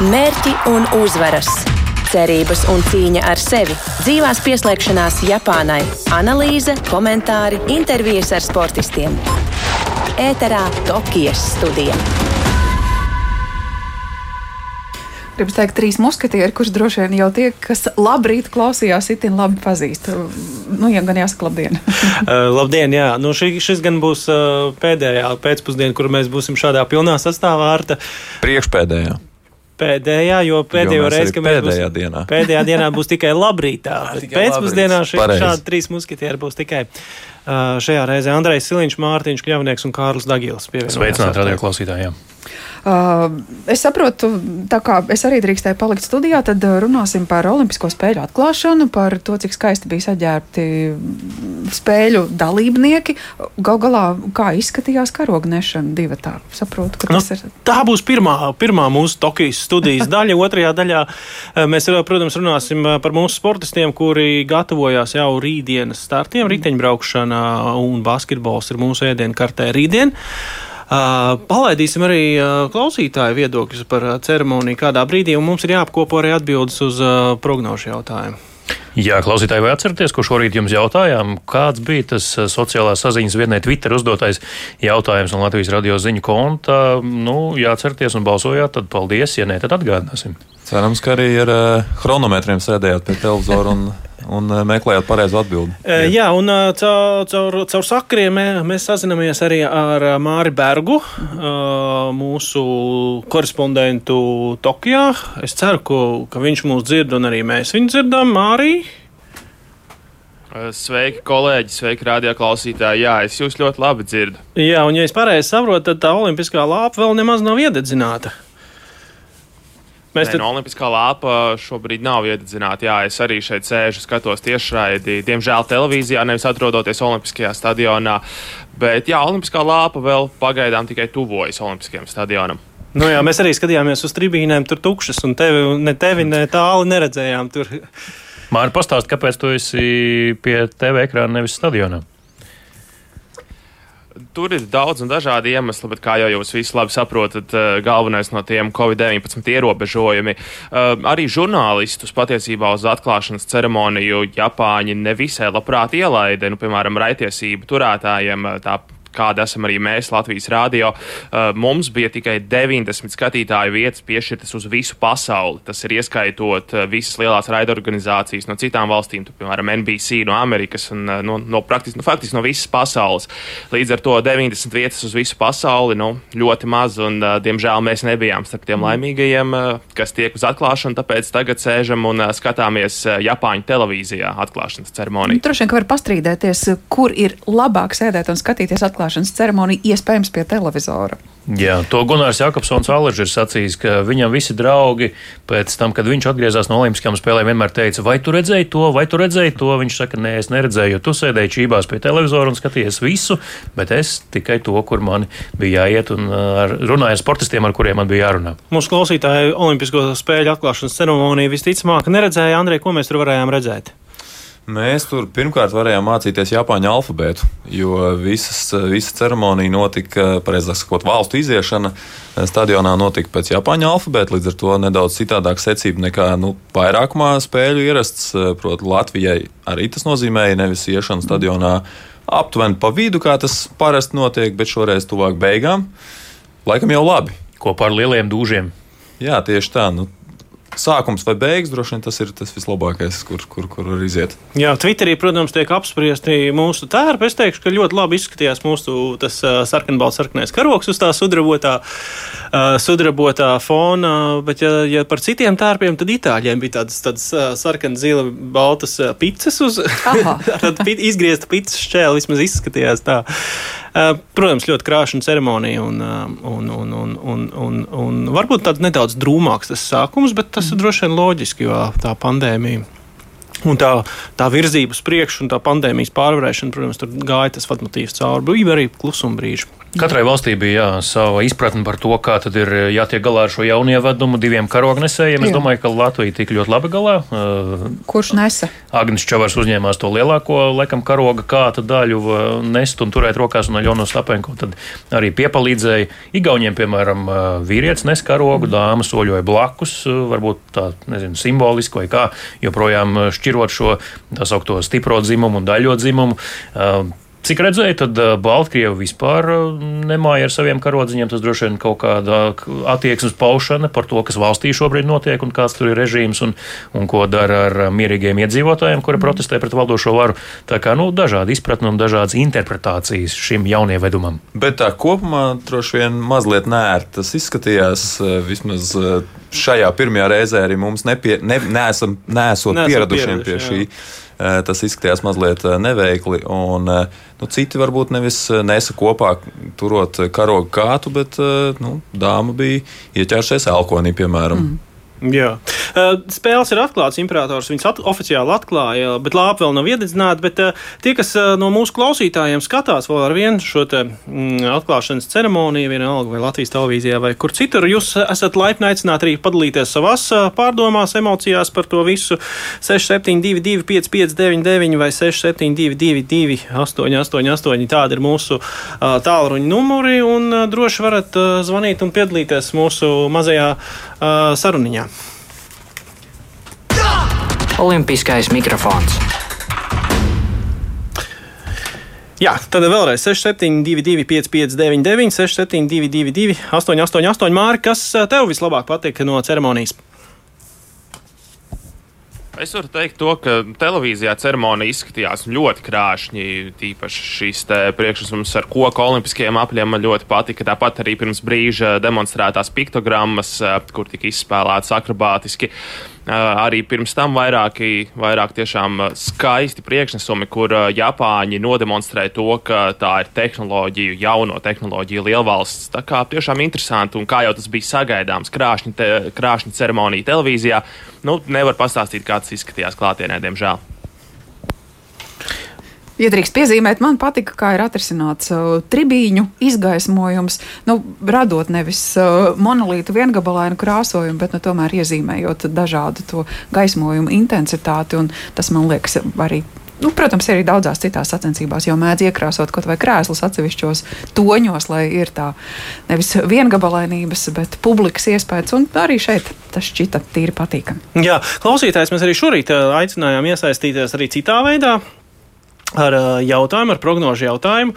Mērķi un uzvaras, cerības un cīņa ar sevi, dzīvās pieslēgšanās Japānai, analīze, komentāri, intervijas ar sportistiem. Ēterā Tokijas studija. Gribu teikt, trīs muskatieri, kurus droši vien jau tie, kas labrīt klausījās, itin labi pazīst. Nu, ja gan jāsaka, labdien. uh, labdien, jā. Nu, šī, šis gan būs uh, pēdējā pēcpusdiena, kur mēs būsim šādā pilnā sastāvā. Arta. Priekšpēdējā. Pēdējā, jo pēdējo jo reizi, kad mēs pēdējā būs, dienā. pēdējā dienā būs tikai labrītā. Pēcpusdienā šādi trīs muskatieri būs tikai uh, šajā reizē Andrejs Siliņš, Mārtiņš Kļavnieks un Kārlis Dagils. Sveicināti radio klausītājiem! Uh, es saprotu, tā kā es arī drīkstēju palikt studijā, tad uh, runāsim par Olimpisko spēļu atklāšanu, par to, cik skaisti bija saģērbti spēļu dalībnieki. Gal galā, kā izskatījās karognešana divi tā. Saprotu, ka Nu, tas ir. tā būs pirmā, pirmā mūsu Tokijas studijas daļa. Otrajā daļā eh, mēs, eh, protams, runāsim par mūsu sportistiem, kuri gatavojās jau rītdienas startiem. Riteņbraukšana un basketbols ir mūsu ēdienu kartē rītdien. Palaidīsim arī klausītāju viedokļus par ceremoniju kādā brīdī, un mums ir jāapkopo arī atbildes uz prognožu jautājumu. Jā, klausītāji, vai atceraties, ko šorīt jums jautājām? Kāds bija tas sociālās saziņas vietnē Twitter uzdotais jautājums no Latvijas radio ziņu konta? Nu, jā, atceraties un balsojāt, tad paldies, ja nē, tad atgādināsim. Cerams, ka arī ar uh, chronometriem sēdējāt pie televizora un, un uh, meklējāt pareizo atbildi. E, Jā, un ā, caur, caur, caur sakriem mē- mēs sazināmies arī ar Māri Bergu, mūsu korespondentu Tokijā. Es ceru, ka, ka viņš mūs dzird, un arī mēs viņu dzirdam. Mārī, Sveiki, kolēģi, sveiki, radioklausītāji. Jā, es jūs ļoti labi dzirdu. Jā, un ja es pareizi saprotu, tad tā olimpiskā lāpa vēl nemaz nav iededzināta. Mēs Nē, tad, no Olimpiskā lāpa šobrīd nav iededzināta. Jā, es arī šeit sēžu, skatos tiešraidi, diemžēl televīzijā, nevis atrodoties Olimpiskajā stadionā. Bet jā, Olimpiskā lāpa vēl pagaidām tikai tuvojas Olimpiskajam stadionam. nu jā, mēs arī skatījāmies uz tribīnēm, tur tukšas, un tevi, ne tevi, ne tālu neredzējām. Tur. Māri, pastāst, kāpēc tu esi pie TV ekrāna nevis stadionā? Tur ir daudz un dažādi iemesli, bet, kā jau jūs visi labi saprotat, eh, galvenais no tiem Covid-19 ierobežojumi. Eh, Arī žurnālistus patiesībā uz atklāšanas ceremoniju Japāņi nevisai labprāt ielaida, nu, piemēram, raitiesību turētājiem. eh, Tā Kāda esam arī mēs, Latvijas Rādio. Uh, Mums bija tikai 90 skatītāju vietas piešķirtas uz visu pasauli. Tas ir ieskaitot uh, visas lielās raidorganizācijas no citām valstīm, tu, piemēram, NBC no Amerikas un uh, no, no, praktiski, nu, faktiski no visas pasaules. Līdz ar to 90 vietas uz visu pasauli nu, ļoti maz, un, diemžēl, mēs nebijām starp tiem laimīgajiem, uh, kas tiek uz atklāšanu. Tāpēc tagad sēžam un skatāmies Japāņu televīzijā atklāšanas ceremoniju. Droši vien, ka var pastrīdēties, kur ir labāk sēdēt un skatīties atklāšanas ceremoniju, iespējams, pie televizora. Jā, to Gunārs Jakobsons Aleģis ir sacījis, ka viņam visi draugi pēc tam, kad viņš atgriezās no Olimpiskajām spēlēm, vienmēr teica, vai tu redzēji to, vai tu redzēji to. Viņš saka, nē, es neredzēju, jo tu sēdēji čībās pie televizora un skatījies visu, bet es tikai to, kur man bija jāiet un uh, ar- runāju ar sportistiem, ar kuriem man bija jārunā. Mūsu klausītāji Olimpisko spēļu atklāšanas ceremoniju visticamāk neredzēja. Andrej, ko mēs tur varējām redzēt? Mēs tur pirmkārt varējām mācīties Japāņu alfabētu, jo visas, visa ceremonija notika, pareizāk sakot, valstu iziešana stadionā notika pēc Japāņu alfabēta, līdz ar to nedaudz citādāk secība nekā nu, vairākumā spēļu ierasts. Proti, Latvijai arī tas nozīmēja nevis iešanu stadionā aptuveni pa vidu, kā tas parasti notiek, bet šoreiz tuvāk beigām. Laikam jau labi. Kopā ar lieliem dūžiem. Jā, tieši tā. Nu, sākums vai beigas droši vien tas ir tas vislabākais, kur, kur, kur var iziet. Jā, Twitterī, protams, tiek apspriesti mūsu tērpi. Es teikšu, ka ļoti labi izskatījās mūsu tas uh, sarkanbalts, sarkanais karoks uz tā sudrabotā, uh, sudrabotā fona. Bet, ja, ja par citiem tērpiem, tad itāļiem bija tādas, tādas uh, sarkanas, zila, baltas uh, pizzas uz izgriezta pizzas šķēle. Vismaz izskatījās tā. Uh, protams, ļoti krāšņa ceremonija un, uh, un, un, un, un, un, un varbūt tāds nedaudz drūmāks tas sākums, bet tas ir droši vien loģiski, jo tā pandēmija. Un tā, tā virzība uz priekšu un tā pandēmijas pārvarēšana, protams, tur gāja tas vadmotīvs cauri. Bija arī klusuma brīži. Katrai valstī bija jā, sava izpratne par to, kā tad ir jātiek galā ar šo jaunievedumu diviem karognesējiem. Es jā. domāju, ka Latvija tik ļoti labi galā. Kurš nesa? Agnis Čavars uzņēmās to lielāko, laikam, karoga kāta daļu nest un turēt rokās, un Ļono Stapenko tad arī piepalīdzēja. Igauniem, piemēram, vīrietis nes karogu, dāma soļoja blakus, varbūt tā, nezinu, simboliski vai kā, joprojām šķirot šo tā saukto stipro dzimumu un daļo dzimumu. Cik redzēju, tad Baltkrievi vispār nemāja ar saviem karodziņiem. Tas droši vien kaut kāda attieksmes paušana par to, kas valstī šobrīd notiek un kāds tur ir režīms un, un ko dara ar mierīgiem iedzīvotājiem, kuri protestē pret valdošo varu. Tā kā nu, dažādi izpratni un dažādas interpretācijas šim jaunievedumam. Bet tā kopumā droši vien mazliet nērti tas izskatījās vismaz šajā pirmajā reizē arī mums nepie, ne, neesam, neesot neesam pieradušiem pie šī. Jā Eh, tas izskatījās mazliet eh, neveikli. Un, eh, nu, citi varbūt nevis nesa kopā turot karogu kātu, bet nu, dāma bija ieķēršies elkonī, piemēram. Mm. Jā. Spēles ir atklātas, Imperators viņas at oficiāli atklāja, bet lāpa vēl nav iededzināta. Bet tie, kas no mūsu klausītājiem skatās vēl ar vienu šo te, mm, atklāšanas ceremoniju, vienalga vai Latvijas televīzijā vai kur citur, jūs esat laipni aicināti arī padalīties savās pārdomās, emocijās par to visu 6722, 559, vai 6722, 888. Tādi ir mūsu tālruņa numuri, un droši varat zvanīt un piedalīties mūsu mazajā saruniņā. Olimpiskais mikrofons. Jā, tad vēlreiz 6722, 559, 6722, 888, Mārķis, kas tev vislabāk patika no ceremonijas? Es varu teikt, to, ka televīzijā ceremonija izskatījās ļoti krāšņi. Tīpaši šīs priekšnesums ar koku olimpiskajiem apļiem man ļoti patika. Tāpat arī pirms brīža demonstrētās piktogrammas, kur tika izspēlētas akrobātiski. Arī pirms tam vairāki, vairāk tiešām skaisti priekšnesumi, kur Japāņi nodemonstrē to, ka tā ir tehnoloģiju, jauno tehnoloģiju lielvalsts. Tā kā tiešām interesanti un kā jau tas bija sagaidāms, krāšņa, te, krāšņa ceremonija televīzijā. Nu, nevar pastāstīt, kā tas izskatījās klātienē, diemžēl. Iedrīkst piezīmēt, man patika, kā ir atrisināts uh, tribīņu izgaismojums, nu, radot nevis uh, monolītu viengabalainu krāsojumu, bet nu, tomēr iezīmējot dažādu to gaismojumu intensitāti. Tas man liekas arī Nu, protams, arī daudzās citās sacensībās jau mēdz iekrāsot kaut vai krēslus atsevišķos toņos, lai ir tā nevis viengabalainības, bet publikas iespējas. Un arī šeit tas šķita tīri patīkami. Jā, klausītājs mēs arī šorīt uh, aicinājām iesaistīties arī citā veidā ar jautājumu, ar prognožu jautājumu,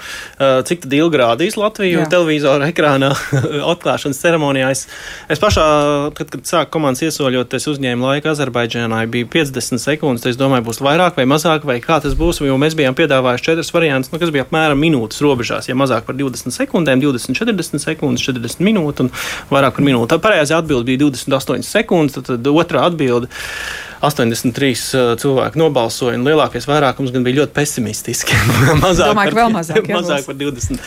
cik ilgi rādīs Latviju televizora ekrānā atklāšanas ceremonijā. Es, es pašā, kad, kad sāku komandas iesoļot, es uzņēmu laiku Azerbaidžānai, bija 50 sekundes. Es domāju, būs vairāk vai mazāk, vai kā tas būs. Jo mēs bijām piedāvājuši četras variantus, nu, kas bija apmēram minūtes robežās. Ja mazāk par 20 sekundēm, 20, 40 sekundes, 40 minūtes un vairāk par minūti. Tā pareizā atbilde bija 28 sekundes, tad, tad otrā atbilde. 83 uh, cilvēki nobalsoja, un lielākais vairākums gan bija ļoti pesimistiski. mazāk, Domāju, par, mazāk, mazāk par 20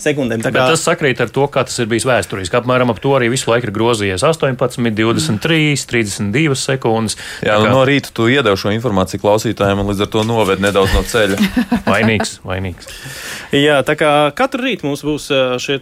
sekundēm. Kā... Tas sakrīt ar to, kā tas ir bijis vēsturiski. Apmēram ap to arī visu laiku ir grozījies 18, 23, 32 sekundes. Jā, nu, kā... no rīta tu iedevi šo informāciju klausītājiem, un līdz ar to noved nedaudz no ceļa. vainīgs, vainīgs. Jā, tā kā katru rītu mums būs šie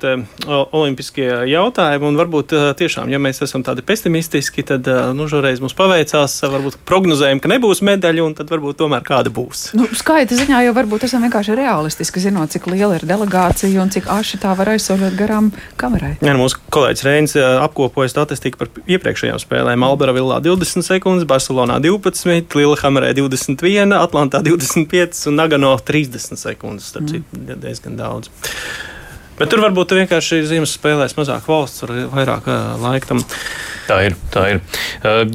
olimpiskie jautājumi, un varbūt tiešām, ja mēs esam tādi pesimistiski, tad nu, šoreiz mums paveicās. Varbūt prognozējam, ka nebūs medaļu, un tad varbūt tomēr kāda būs. Nu, skaita ziņā jau varbūt esam vienkārši realistiski, zinot, cik liela ir delegācija un cik aši tā var aizsoļot garām kamerai. Jā, nu, mūsu kolēģis Reins apkopoja statistiku par iepriekšējām spēlēm. Albera Villā 20 sekundes, Barcelonā 12, Lillehammerē 21, Atlantā 25 un Nagano 30 sekundes. Starp citu, mm. diezgan daudz. Bet tur varbūt vienkārši ziemas spēlēs mazāk valsts, vairāk laika tam. Tā ir. Tā ir.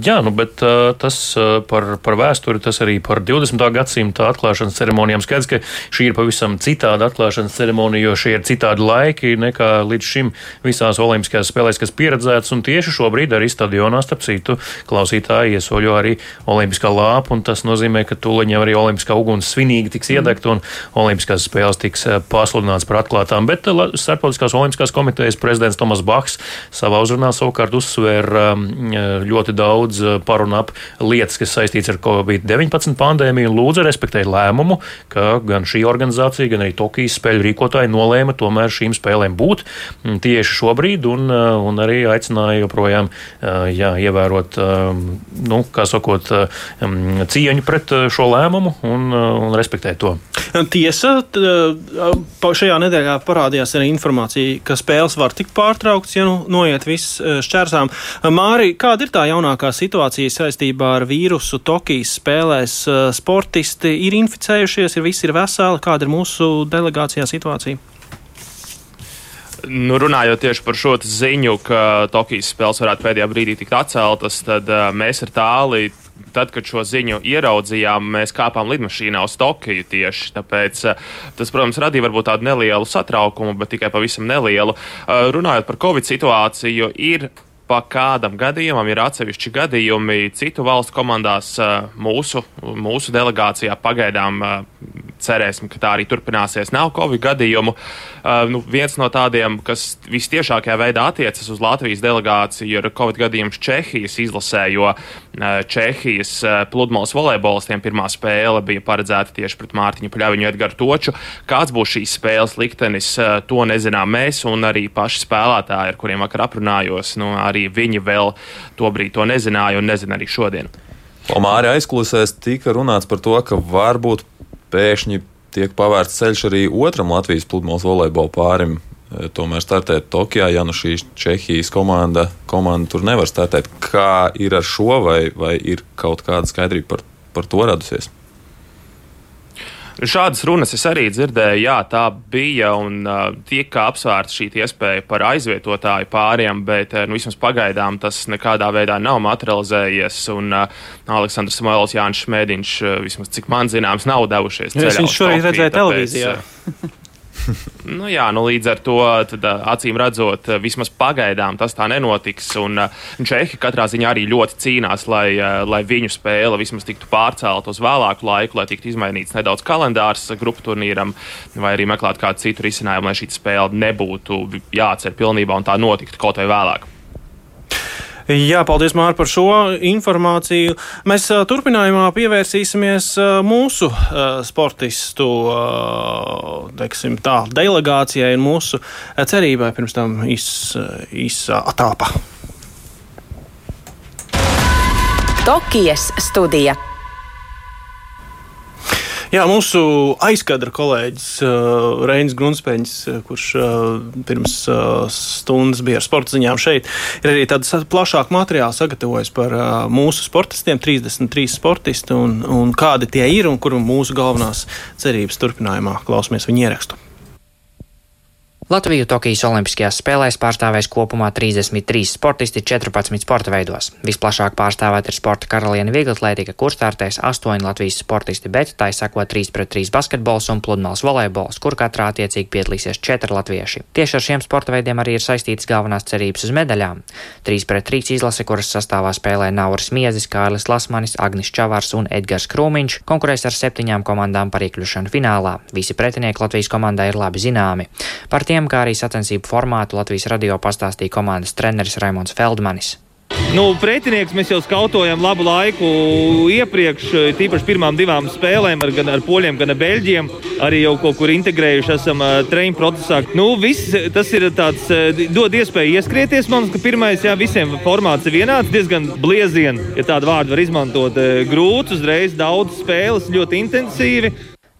Jā, nu, bet tas par, par vēsturi, tas arī par 20. gadsimta atklāšanas ceremonijām. Skaidrs, ka šī ir pavisam citāda atklāšanas ceremonija, jo šie ir citādi laiki nekā līdz šim visās olimpiskajās spēlēs, kas pieredzēts. Un tieši šobrīd arī stadionā, starp citu, klausītāji iesoļo arī olimpiskā lāpa, tas nozīmē, ka tūlīt jau arī olimpiskā uguns svinīgi tiks iedegta un olimpiskās spēles tiks pasludināts par atklātām. Bet Starptautiskās olimpiskās komitejas prezidents Tomas Baks savā uzrunā savukārt uzsvēra um, ļoti daudz par un ap lietas, kas saistīts ar Covid-19 pandēmiju un lūdza respektēt lēmumu, ka gan šī organizācija, gan arī Tokijas spēļu rīkotāji nolēma tomēr šīm spēlēm būt mm, tieši šobrīd un, un arī aicināja joprojām jā, ievērot, nu, kā sakot, cieņu pret šo lēmumu un, un respektēt to. Tiesa, šajā nedēļā parādījās arī informācija, ka spēles var tikt pārtrauktas, ja nu noiet viss šķērsām. Māri, kāda ir tā jaunākā situācija saistībā ar vīrusu Tokijas spēlēs? Sportisti ir inficējušies, ir visi ir veseli. Kāda ir mūsu delegācijā situācija? Nu, runājot tieši par šo ziņu, ka Tokijas spēles varētu pēdējā brīdī tikt atceltas, tad uh, mēs ar tāli tad, kad šo ziņu ieraudzījām, mēs kāpām lidmašīnā uz Tokiju tieši. Tāpēc tas, protams, radīja varbūt tādu nelielu satraukumu, bet tikai pavisam nelielu. Runājot par Covid situāciju, ir pa kādam gadījumam ir atsevišķi gadījumi citu valstu komandās mūsu, mūsu delegācijā pagaidām cerēsim, ka tā arī turpināsies. Nav Covid gadījumu. Nu, viens no tādiem, kas vistiešākajā veidā attiecas uz Latvijas delegāciju, ir Covid gadījums Čehijas izlasē, jo Čehijas uh, pludmales volejbolistiem pirmā spēle bija paredzēta tieši pret Mārtiņu Pļaviņu Edgaru Toču. Kāds būs šīs spēles liktenis, uh, to nezinām mēs un arī paši spēlētāji, ar kuriem vakar aprunājos. Nu, arī viņi vēl tobrīd to nezināja un nezina arī šodien. Omāri aizklausēs tika runāts par to, ka varbūt pēkšņi tiek pavērts ceļš arī otram Latvijas pludmales volejbola pārim. E, tomēr startēt Tokijā, ja nu šī Čehijas komanda, komanda tur nevar startēt. Kā ir ar šo, vai, vai ir kaut kāda skaidrība par, par to radusies? Šādas runas es arī dzirdēju, jā, tā bija un uh, tika apsvērta šī iespēja par aizvietotāju pāriem, bet uh, nu, vismaz pagaidām tas nekādā veidā nav materializējies. Un uh, Aleksandrs Samuēls Jānis Šmēdiņš, uh, vismaz cik man zināms, nav devušies. Es viņu šorīt redzēju televīzijā. Nu, jā, nu, līdz ar to tad, acīm redzot, vismaz pagaidām tas tā nenotiks. Un Čehi katrā ziņā arī ļoti cīnās, lai, lai viņu spēle vismaz tiktu pārcelt uz vēlāku laiku, lai tiktu izmainīts nedaudz kalendārs grupu turnīram, vai arī meklēt kādu citu risinājumu, lai šī spēle nebūtu jāatcer pilnībā un tā notiktu kaut vai vēlāk. Jā, paldies, Mārta, par šo informāciju. Mēs uh, turpinājumā pievērsīsimies uh, mūsu uh, sportistu teiksim, tā, delegācijai un mūsu cerībai pirms tam izsātāpa. Tokijas studija. Jā, mūsu aizkadra kolēģis uh, Reinis Grunsteins, uh, kurš uh, pirms uh, stundas bija ar sporta ziņām šeit, ir arī tāds plašāk materiāls sagatavojis par uh, mūsu sportistiem, 33 sportisti un, un kādi tie ir un kur mūsu galvenās cerības turpinājumā klausāmies viņu ierakstu. Latviju Tokijas Olimpiskajās spēlēs pārstāvēs kopumā 33 sportisti 14 sporta veidos. Visplašāk pārstāvēt ir sporta karaliene vieglatlētika, kur startēs 8 Latvijas sportisti, bet tā izsako 3 pret 3 basketbols un pludmales volejbols, kur katrā attiecīgi piedalīsies 4 latvieši. Tieši ar šiem sporta veidiem arī ir saistītas galvenās cerības uz medaļām. 3 pret 3 izlase, kuras sastāvā spēlē Nauris Miezis, Kārlis Lasmanis, Agnis Čavars un Edgars Krūmiņš, konkurēs ar septiņām komandām par iekļūšanu finālā. Visi pretinieki Latvijas komandai ir labi zināmi. Par tiem, kā arī sacensību formātu Latvijas radio pastāstīja komandas treneris Raimons Feldmanis. Nu, pretinieks mēs jau skautojam labu laiku iepriekš, tīpaši pirmām divām spēlēm, ar, gan ar poļiem, gan ar beļģiem. Arī jau kaut kur integrējuši esam uh, treniņu procesā. Nu, viss, tas ir tāds, uh, dod iespēju ieskrieties. Man liekas, ka pirmais, jā, visiem formāts ir vienāds, diezgan bliezien, ja tādu vārdu var izmantot. Uh, grūts, uzreiz daudz spēles, ļoti intensīvi.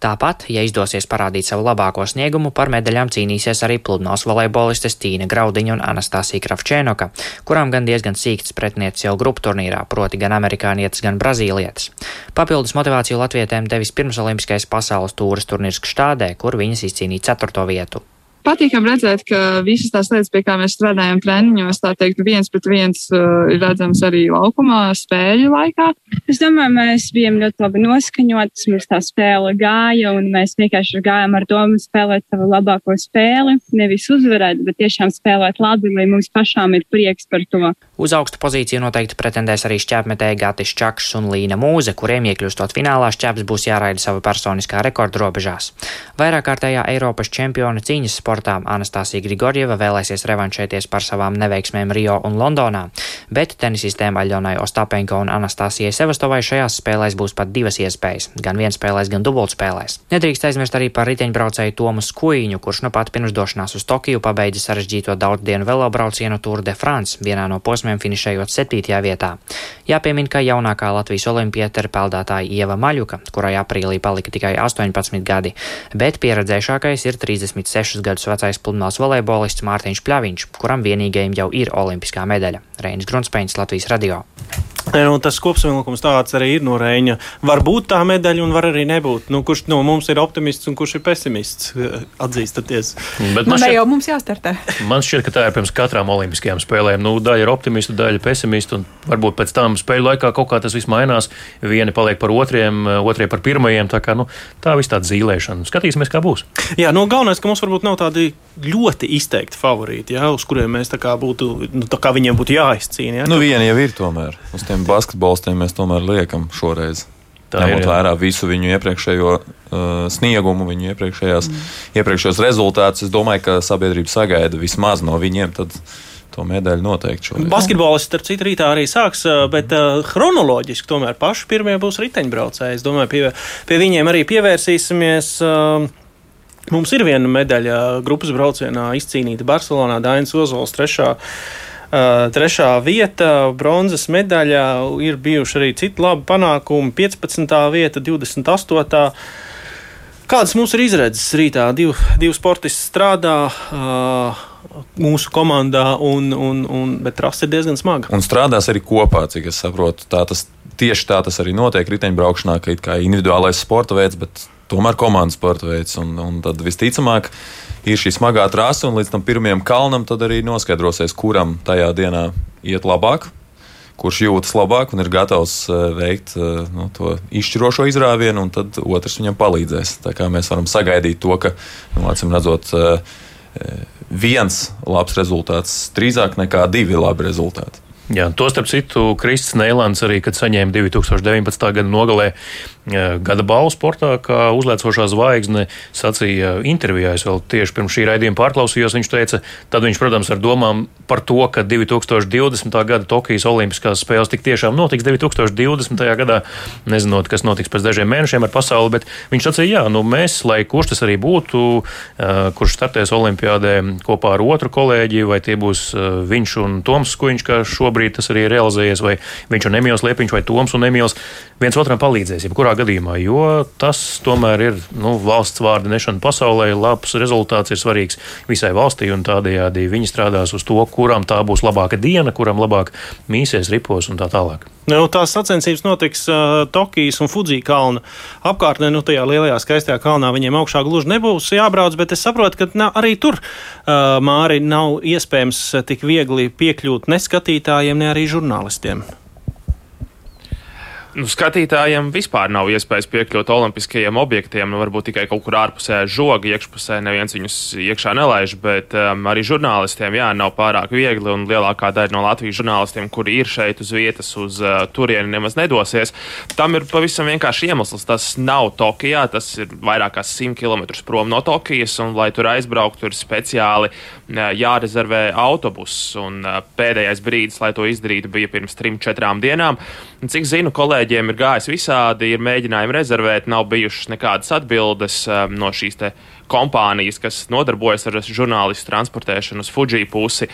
Tāpat, ja izdosies parādīt savu labāko sniegumu, par medaļām cīnīsies arī pludmales volejbolistes Tīna Graudiņa un Anastasija Kravčēnoka, kurām gan diezgan sīkts pretniecis jau grupu turnīrā, proti gan amerikānietis, gan brazīlietis. Papildus motivāciju latvietēm devis pirmsolimpiskais pasaules tūras turnīrs Kštādē, kur viņas izcīnīja ceturto vietu patīkam redzēt, ka visas tās lietas, pie kā mēs strādājam treniņos, tā teikt, viens pret viens uh, ir redzams arī laukumā spēļu laikā. Es domāju, mēs bijām ļoti labi noskaņotas, mums tā spēle gāja, un mēs vienkārši gājām ar domu spēlēt savu labāko spēli. Nevis uzvarēt, bet tiešām spēlēt labi, lai mums pašām ir prieks par to. Uz augstu pozīciju noteikti pretendēs arī šķēpmetēji Gatis Čakšs un Līna Mūze, kuriem iekļūstot finālā šķēps būs jāraida sava personiskā rekorda robežās. Vairāk kārtējā Eiropas čempiona cīņas sportā Anastasija Grigorjeva vēlēsies revanšēties par savām neveiksmēm Rio un Londonā, bet tenisistēm Aļonai Ostapenko un Anastasijai Sevastovai šajās spēlēs būs pat divas iespējas - gan vienspēlēs, gan dubultspēlēs. Nedrīkst aizmirst arī par riteņbraucēju Tomu Skuiņu, kurš nu pat pirms došanās uz Tokiju pabeidza sarežģīto daudzdienu velobraucienu Tour de France vienā no posmiem posmiem finišējot 7. vietā. Jāpiemin, ka jaunākā Latvijas olimpieta ir peldētāja Ieva Maļuka, kurai aprīlī palika tikai 18 gadi, bet pieredzējušākais ir 36 gadus vecais pludmales volejbolists Mārtiņš Pļaviņš, kuram vienīgajam jau ir olimpiskā medaļa. Reinis Grunspēns, Latvijas radio. Nu, tas kopsavilkums tāds arī ir no Reņa. Var būt tā medaļa, un var arī nebūt. Nu, kurš no mums ir optimists un kurš ir pesimists? Atzīstaties. Bet man, man šķiet, jau mums jāstartē. Man šķiet, ka tā ir pirms katrām olimpiskajām spēlēm. Nu, daļa ir optimisti, daļa pesimisti, un varbūt pēc tam spēļu laikā kaut kā tas viss mainās. Vieni paliek par otriem, otrie par pirmajiem. Tā, kā, nu, tā viss tāda zīlēšana. Skatīsimies, kā būs. Jā, nu, galvenais, ka mums varbūt nav tādi ļoti izteikti favorīti, jā, uz kuriem mēs būtu, nu, kā viņiem būtu jāizcīna. Jā. Nu, viena jau ir tomēr. Uz tiem basketbolistiem mēs tomēr liekam šoreiz. Tā ņemot vērā visu viņu iepriekšējo uh, sniegumu, viņu iepriekšējās, mm. iepriekšējos rezultātus, es domāju, ka sabiedrība sagaida vismaz no viņiem. Tad, to medaļu noteikti šodien. Basketbolists, starp citu, rītā arī sāks, uh, bet uh, chronoloģiski tomēr paši pirmie būs riteņbraucēji. Es domāju, pie, pie viņiem arī pievērsīsimies. Uh, mums ir viena medaļa grupas braucienā izcīnīta Barcelonā, Dainis Ozols, trešā. Uh, trešā vieta, bronzas medaļa, ir bijuši arī citi labi panākumi. 15. vieta, 28. Kādas mums ir izredzes rītā? Div, divi sportisti strādā. Uh, mūsu komandā, un, un, un, bet trasa ir diezgan smaga. Un strādās arī kopā, cik es saprotu. Tā tas, tieši tā tas arī notiek riteņbraukšanā, ka ir individuālais sporta veids, bet tomēr komandas sporta veids. Un, un tad visticamāk, ir šī smagā trasa, un līdz tam pirmajam kalnam tad arī noskaidrosies, kuram tajā dienā iet labāk. Kurš jūtas labāk un ir gatavs uh, veikt uh, nu, to izšķirošo izrāvienu, un tad otrs viņam palīdzēs. Tā kā mēs varam sagaidīt to, ka, nu, acīm redzot, uh, viens labs rezultāts drīzāk nekā divi labi rezultāti. Jā, to starp citu, Kristis Neilands arī, kad saņēma 2019. gada nogalē gada balvu sportā, kā uzliecošā zvaigzne, sacīja intervijā. Es vēl tieši pirms šī raidījuma pārklausījos. Viņš teica, tad viņš, protams, ar domām par to, ka 2020. gada Tokijas Olimpiskās spēles tik tiešām notiks 2020. gadā, nezinot, kas notiks pēc dažiem mēnešiem ar pasauli, bet viņš sacīja, jā, nu mēs, lai kurš tas arī būtu, kurš startēs Olimpiādē kopā ar otru kolēģi, vai tie būs viņš un Toms Skuiņš, kā šobrīd tas arī ir realizējies, vai viņš un Emīls Liepiņš, vai Toms un Emīls, viens otram palīdzēs. Jebkurā gadījumā, jo tas tomēr ir nu, valsts vārda nešana pasaulē. Labs rezultāts ir svarīgs visai valstī, un tādējādi viņi strādās uz to, kuram tā būs labāka diena, kuram labāk mīsies, ripos un tā tālāk. Nu, tās sacensības notiks uh, Tokijas un Fudzija kalna apkārtnē. Nu, tajā lielajā skaistajā kalnā viņiem augšā gluži nebūs jābrauc, bet es saprotu, ka na, arī tur uh, māri nav iespējams tik viegli piekļūt ne skatītājiem, ne arī žurnālistiem. Nu, skatītājiem vispār nav iespējas piekļūt olimpiskajiem objektiem. Nu, varbūt tikai kaut kur ārpusē žoga, iekšpusē neviens viņus iekšā nelaiž, bet um, arī žurnālistiem jā, nav pārāk viegli. Un lielākā daļa no Latvijas žurnālistiem, kuri ir šeit uz vietas, uz uh, turieni nemaz nedosies. Tam ir pavisam vienkārši iemesls. Tas nav Tokijā, tas ir vairāk kā 100 km prom no Tokijas, un lai tur aizbrauktu, ir speciāli jārezervē autobuss. Un, pēdējais brīdis, lai to izdarītu, bija pirms trim, četrām dienām. Cik zinu, kolēģi kolēģiem ir gājis visādi, ir mēģinājumi rezervēt, nav bijušas nekādas atbildes no šīs kompānijas, kas nodarbojas ar žurnālistu transportēšanu uz Fuji pusi.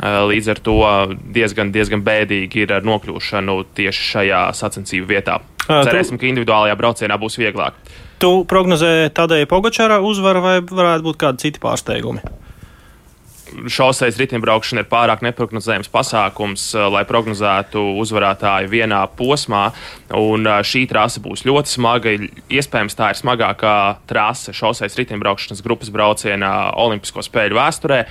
Līdz ar to diezgan, diezgan bēdīgi ir ar nokļūšanu tieši šajā sacensību vietā. Cerēsim, ka individuālajā braucienā būs vieglāk. Tu prognozē tādai Pogačārā uzvaru vai varētu būt kādi citi pārsteigumi? Šoseis riteņbraukšana ir pārāk neprognozējams pasākums, eh, lai prognozētu uzvarētāju vienā posmā. Un eh, šī trase būs ļoti smaga. Iespējams, tā ir smagākā trase šoseis riteņbraukšanas grupas braucienā Olimpisko spēļu vēsturē.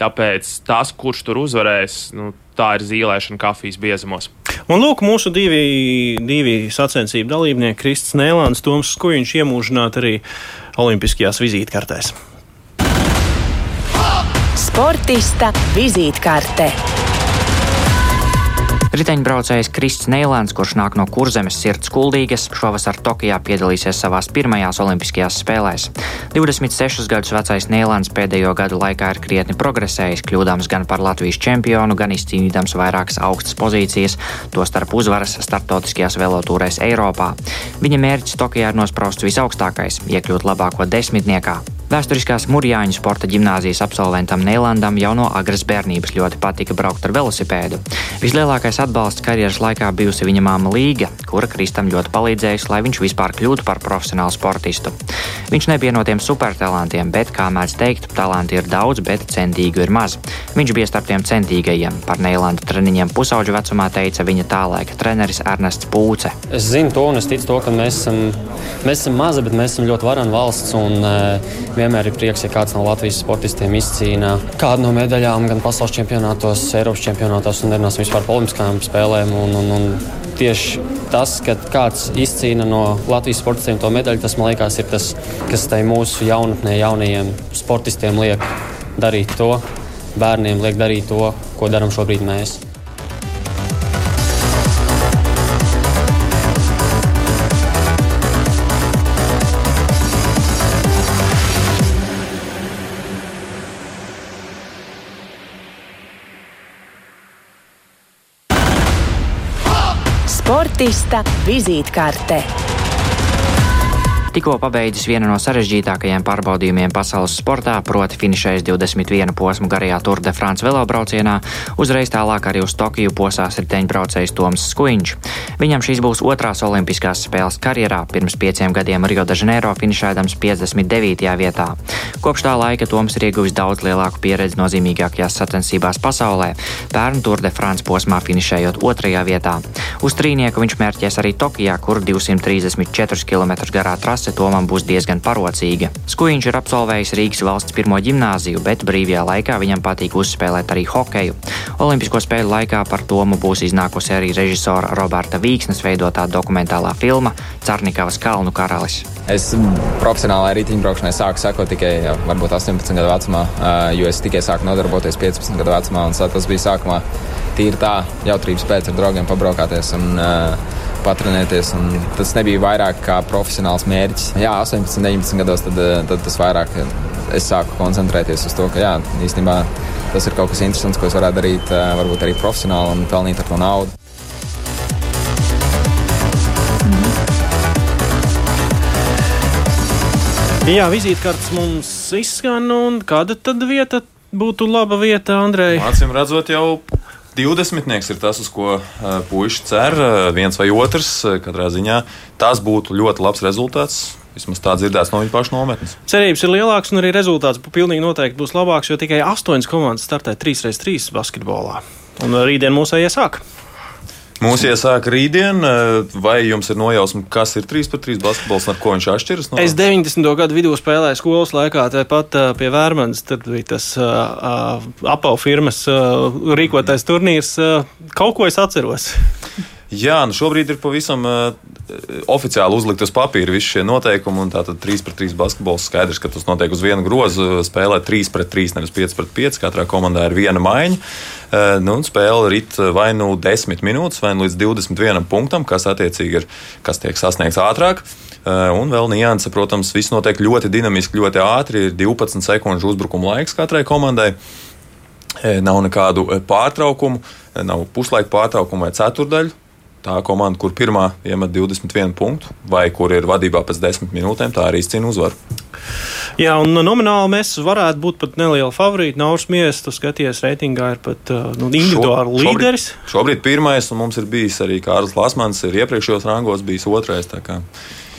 Tāpēc tas, kurš tur uzvarēs, nu, tā ir zīlēšana kafijas biezumos. Un lūk, mūsu divi, divi sacensību dalībnieki, Kristis Nēlāns, Toms Skujiņš, iemūžināti arī Olimpiskajās vizītkartēs. Sportista vizītkārte. Riteņbraucējs Krists Neilēns, kurš nāk no kurzemes sirds kuldīgas, šovasar Tokijā piedalīsies savās pirmajās Olimpiskajās spēlēs. 26 gadus vecais Neilēns pēdējo gadu laikā ir krietni progresējis, kļūdams gan par Latvijas čempionu, gan izcīnīdams vairākas augstas pozīcijas, tostarp uzvaras startautiskajās velotūrēs Eiropā. Viņa mērķis Tokijā ir nosprausts visaugstākais - iekļūt labāko desmitniekā. Vēsturiskās Mūrjāņu sporta gimnāzijas absolventam Neilandam jau no agras bērnības ļoti patika braukt ar velosipēdu. Vislielākais atbalsts karjeras laikā bijusi viņa māma Līga, kura Kristam ļoti palīdzējusi, lai viņš vispār kļūtu par profesionālu sportistu. Viņš nebija no tiem supertalantiem, bet, kā mēdz teikt, talanti ir daudz, bet centīgu ir maz. Viņš bija starp tiem centīgajiem. Par Neilanda treniņiem pusauģu vecumā teica viņa tā laika treneris Ernests Pūce. Es zinu to un es ticu to, ka mēs esam, mēs esam mazi, bet mēs esam ļoti varana valsts. Un, uh, vienmēr ir prieks, ja kāds no Latvijas sportistiem izcīna kādu no medaļām gan pasaules čempionātos, Eiropas čempionātos un nerunāsim vispār par olimpiskajām spēlēm. Un, un, un tieši tas, ka kāds izcīna no Latvijas sportistiem to medaļu, tas man liekas ir tas, kas tai mūsu jaunatnē, jaunajiem sportistiem liek darīt to, bērniem liek darīt to, ko darām šobrīd mēs. Sportista vizītkārte. Tikko pabeidzis vienu no sarežģītākajiem pārbaudījumiem pasaules sportā, proti finišējis 21 posmu garajā Tour de France velobraucienā, uzreiz tālāk arī uz Tokiju posās riteņbraucējs Toms Skuiņš. Viņam šīs būs otrās olimpiskās spēles karjerā, pirms pieciem gadiem Rio de Janeiro finišēdams 59. vietā. Kopš tā laika Toms ir ieguvis daudz lielāku pieredzi nozīmīgākajās sacensībās pasaulē, pērn Tour de France posmā finišējot otrajā vietā. Uz trīnieku viņš mērķēs arī Tokijā, kur 234 km garā trase klase Tomam būs diezgan parocīga. Skuiņš ir absolvējis Rīgas valsts pirmo gimnāziju, bet brīvajā laikā viņam patīk uzspēlēt arī hokeju. Olimpisko spēļu laikā par Tomu būs iznākusi arī režisora Roberta Vīksnes veidotā dokumentālā filma Carnikavas kalnu karalis. Es profesionālajai riteņbraukšanai sāku sekot tikai jau, varbūt 18 gadu vecumā, jo es tikai sāku nodarboties 15 gadu vecumā. Tas bija sākumā tīri tā, jautrības pēc ar draugiem pabraukāties. Un, uh, patrenēties. Tas nebija vairāk kā profesionāls mērķis. Jā, 18, 19 gados tad, eh, tad tas vairāk eh, es sāku koncentrēties uz to, ka jā, īstenībā tas ir kaut kas interesants, ko es varētu darīt, eh, varbūt arī profesionāli un pelnīt ar to naudu. Jā, vizītkartes mums izskan, un kāda tad vieta būtu laba vieta, Andrej? Mācīm redzot, jau 20. ir tas, uz ko puiši cer. Viens vai otrs, katrā ziņā tas būtu ļoti labs rezultāts. Vismaz tā dzirdēts no viņa paša nometnes. Cerības ir lielākas, un arī rezultāts pilnīgi noteikti būs labāks, jo tikai astoņas komandas startē 3x3 basketbolā. Un rītdien mūsējie sāk. Mūsu iesāk rītdien, eh, vai jums ir nojausma, kas ir 3 pret 3 basketbols ar ko viņš atšķiras? No? Es 90. gadu vidū spēlēju skolas laikā, tāpat uh, pie Vērmanas. Tad bija tas uh, apau firmas uh, rīkotais turnīrs. Uh, kaut ko es atceros. Jā, nu šobrīd ir pavisam uh, oficiāli uzlikt uz papīra visi šie noteikumi. Tātad 3 pret 3 basketbols skaidrs, ka tas notiek uz vienu grozu. Spēlē 3 pret 3, nevis 5 pret 5. Katrā komandā ir viena maiņa. Uh, nu, spēle rit vai nu 10 minūtes, vai nu līdz 21 punktam, kas attiecīgi ir, kas tiek sasniegts ātrāk. Uh, un vēl nianses, protams, viss notiek ļoti dinamiski, ļoti ātri. Ir 12 sekundžu uzbrukuma laiks katrai komandai. Nav nekādu pārtraukumu, nav puslaika pārtraukumu vai ceturdaļu tā komanda, kur pirmā iemet 21 punktu, vai kur ir vadībā pēc 10 minūtēm, tā arī izcīna uzvaru. Jā, un nomināli mēs varētu būt pat neliela favorīta. Nauris Mies, tu skaties, reitingā ir pat uh, nu, individuāli Šo, līderis. Šobrīd, šobrīd pirmais, un mums ir bijis arī Kārls Lasmans, ir iepriekšējos rangos bijis otrais.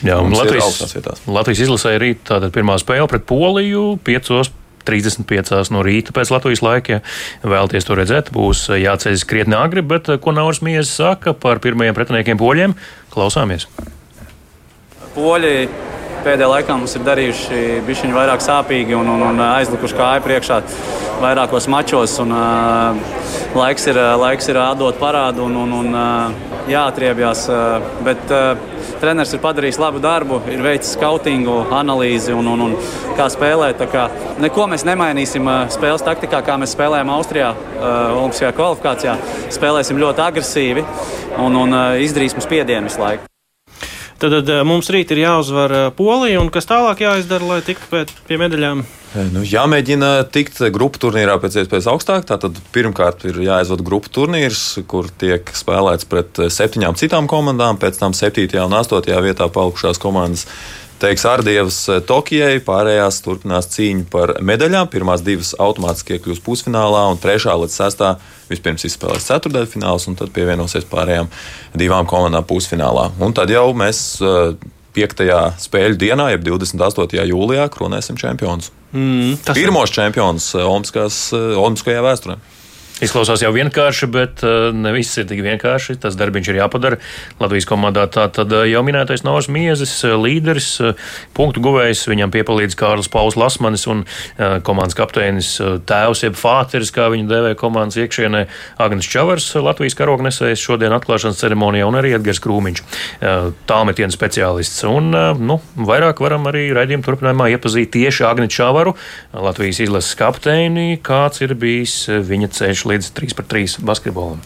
Jā, Latvijas, Latvijas izlasē rīt tātad pirmā spēle pret Poliju piecos 35 no rīta pēc Latvijas laika. Ja vēlties to redzēt, būs jāceļas krietni agri, bet ko Nauris Mies saka par pirmajiem pretiniekiem poļiem, klausāmies. Poļi pēdējā laikā mums ir darījuši bišķiņu vairāk sāpīgi un, un, un aizlikuši kāju priekšā vairākos mačos. Un, uh, laiks ir, laiks ir atdot parādu un, un, un uh, jāatriebjās. Uh, bet, uh, treneris ir padarījis labu darbu, ir veicis skautingu, analīzi un, un, un kā spēlēt. Kā neko mēs nemainīsim spēles taktikā, kā mēs spēlējām Austrijā, Olimpiskajā kvalifikācijā. Spēlēsim ļoti agresīvi un, un izdarīsim spiedienu visu laiku. Tad, tad mums rīt ir jāuzvar Polija, un kas tālāk jāizdara, lai tiktu pie, pie medaļām? Nu, jāmēģina tikt grupu turnīrā pēc iespējas augstāk. Tātad pirmkārt ir jāizvada grupu turnīrs, kur tiek spēlēts pret septiņām citām komandām, pēc tam septītajā un astotajā vietā palikušās komandas teiks Ardievs Tokijai, pārējās turpinās cīņu par medaļām. Pirmās divas automātiski iekļūs pusfinālā, un trešā līdz sestā vispirms izspēlēs ceturdaļfināls, un tad pievienosies pārējām divām komandām pusfinālā. Un tad jau mēs 5. Eh, spēļu dienā, jeb 28. jūlijā, kronēsim čempionus. Mm, Pirmos čempionus eh, Olimpiskajā vēsturē. Izklausās jau vienkārši, bet uh, ne viss ir tik vienkārši. Tas darbs ir jāpadara. Latvijas komandā tā tad uh, jau minētais Nāvis Miezis, uh, līderis, punktu guvējs. Viņam piepalīdz Kārlis Pauls Lasmanis un komandas kapteinis tēvs, jeb fāteris, kā viņu dēvē komandas iekšienē, Agnes Čavars, Latvijas karognesējs šodien atklāšanas ceremonijā un arī Edgars Krūmiņš, tālmetienu speciālists. Un, nu, vairāk varam arī raidījuma turpinājumā iepazīt tieši Agnes Čavaru, Latvijas izlases kapteini, kāds ir bijis viņa ceļš līdz 3 pret 3 basketbolam.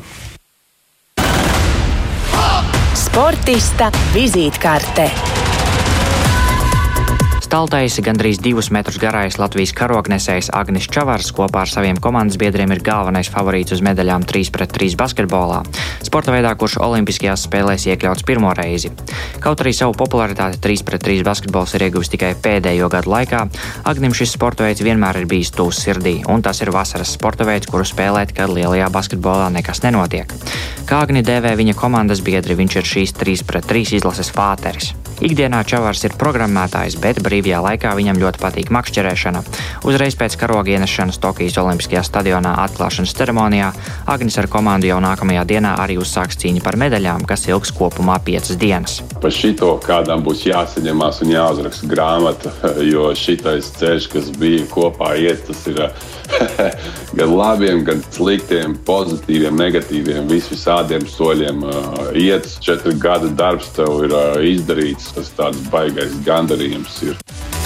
Sportista vizītkārte. Staltaisi gandrīz divus metrus garais Latvijas karognesējs Agnis Čavars kopā ar saviem komandas biedriem ir galvenais favorīts uz medaļām 3 pret 3 basketbolā. Sporta veidā, kurš Olimpiskajās spēlēs iekļauts pirmo reizi. Kaut arī savu popularitāti 3 pret 3 basketbols ir ieguvis tikai pēdējo gadu laikā, Agnim šis sporta veids vienmēr ir bijis tūs sirdī, un tas ir vasaras sporta veids, kuru spēlēt, kad lielajā basketbolā nekas nenotiek. Kā Agni dēvē viņa komandas biedri, viņš ir šīs 3 pret 3 izlases fāteris. Ikdienā Čavars ir programmētājs, bet brīvajā laikā viņam ļoti patīk makšķerēšana. Uzreiz pēc karoga ienešanas Tokijas Olimpiskajā stadionā atklāšanas ceremonijā Agnis ar komandu jau nākamajā dienā arī uzsāks cīņu par medaļām, kas ilgs kopumā piecas dienas. Par šito kādam būs jāsaņemās un jāuzraksta grāmata, jo šitais ceļš, kas bija kopā iet, tas ir gan labiem, gan sliktiem, pozitīviem, negatīviem, visādiem soļiem. Uh, iet, četri gadi darbs tev ir uh, izdarīts, tas tāds baigais gandarījums ir.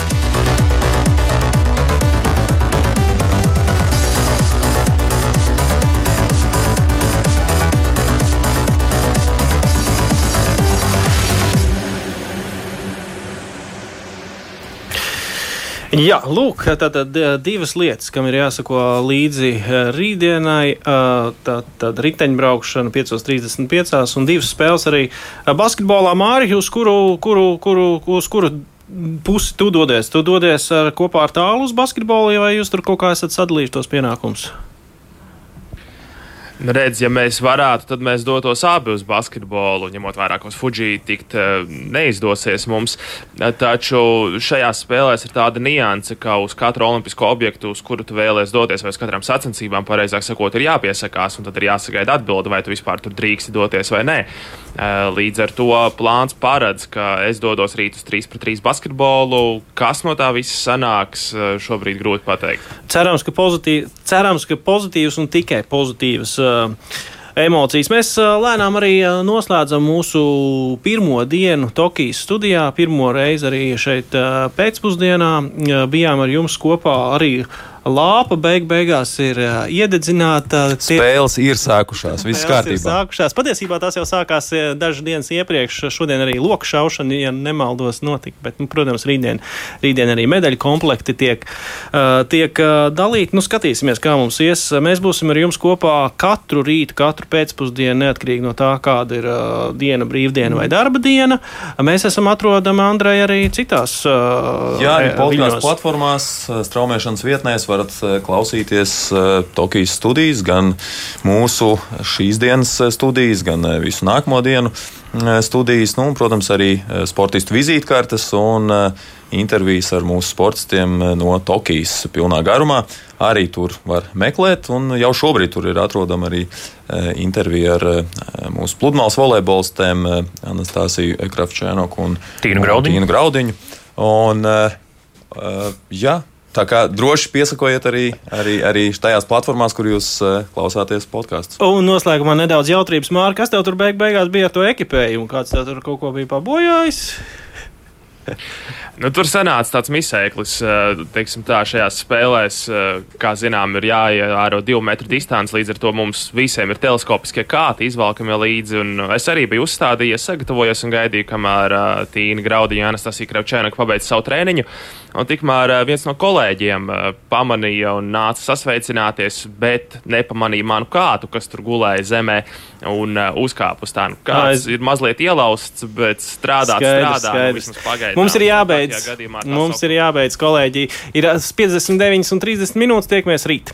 Jā, lūk, tātad divas lietas, kam ir jāsako līdzi rītdienai. Tātad riteņbraukšana 5.35 un divas spēles arī basketbolā Māri, uz kuru, kuru, kuru, uz kuru pusi tu dodies? Tu dodies kopā ar tālu uz basketbolu, vai jūs tur kaut kā esat sadalījuši tos pienākumus? Nu, redz, ja mēs varētu, tad mēs dotos abi uz basketbolu, ņemot vērā, ka uz Fuji tikt eh, neizdosies mums. Taču šajās spēlēs ir tāda nianse, ka uz katru olimpisko objektu, uz kuru tu vēlēsies doties, vai uz katrām sacensībām, pareizāk sakot, ir jāpiesakās, un tad ir jāsagaida atbilde, vai tu vispār tur drīksti doties vai nē. Līdz ar to plāns paredz, ka es dodos rīt uz 3 pret 3 basketbolu. Kas no tā visa sanāks, šobrīd grūti pateikt. Cerams, ka, pozitīv, cerams, ka pozitīvs un tikai pozitīvs uh, emocijas. Mēs uh, lēnām arī uh, noslēdzam mūsu pirmo dienu Tokijas studijā. Pirmo reizi arī šeit pēcpusdienā bijām ar jums kopā arī lāpa beig beigās ir iededzināta. Tie... Spēles ir sākušās, viss kārtībā. Sākušās. Patiesībā tās jau sākās dažas dienas iepriekš. Šodien arī loku šaušana, ja nemaldos, notika. Bet, nu, protams, rītdien, rītdien arī medaļu komplekti tiek, tiek dalīti. Nu, skatīsimies, kā mums ies. Mēs būsim ar jums kopā katru rītu, katru pēcpusdienu, neatkarīgi no tā, kāda ir diena, brīvdiena vai darba diena. Mēs esam atrodami Andrei arī citās. Jā, arī podkāstu platformās, straumēšanas vietnēs varat eh, klausīties eh, Tokijas studijas, gan mūsu šīs dienas eh, studijas, gan visu nākamo dienu studijas, nu, protams, arī sportistu vizītkartes un intervijas ar mūsu sportistiem no Tokijas pilnā garumā. Arī tur var meklēt, un jau šobrīd tur ir atrodama arī intervija ar mūsu pludmales volejbolistēm Anastasiju Ekrafčēnoku un Tīnu Graudiņu. Tīnu Graudiņu Un, jā, Tā kā droši piesakojiet arī, arī, arī tajās platformās, kur jūs uh, klausāties podkāstus. Un noslēgumā nedaudz jautrības, Mārka. Kas tev tur beig beigās bija ar to ekipējumu? Kāds tev tur kaut ko bija pabojājis? Nu, tur sanāca tāds misēklis, teiksim, tā, šajās spēlēs, kā zinām, ir jāievēro divu metru distance. Līdz ar to mums visiem ir teleskopiskie kāti, izvalkami līdzi. Es arī biju uzstādījies, sagatavojies un gaidīju, kamēr Tīna Graudiņa, Anastasija Kravčēnaka pabeidz savu treniņu. Un tikmēr viens no kolēģiem pamanīja un nāca sasveicināties, bet nepamanīja manu kātu, kas tur gulēja zemē un uzkāpa uz tā. Nu, kāds ir mazliet ielausts, bet strādāt, Skaidrs, strādā. Nu, pagaidām. Mums ir jābeidz. Mums ir jābeidz, kolēģi. Ir 59 un 30 minūtes, tiekamies rīt.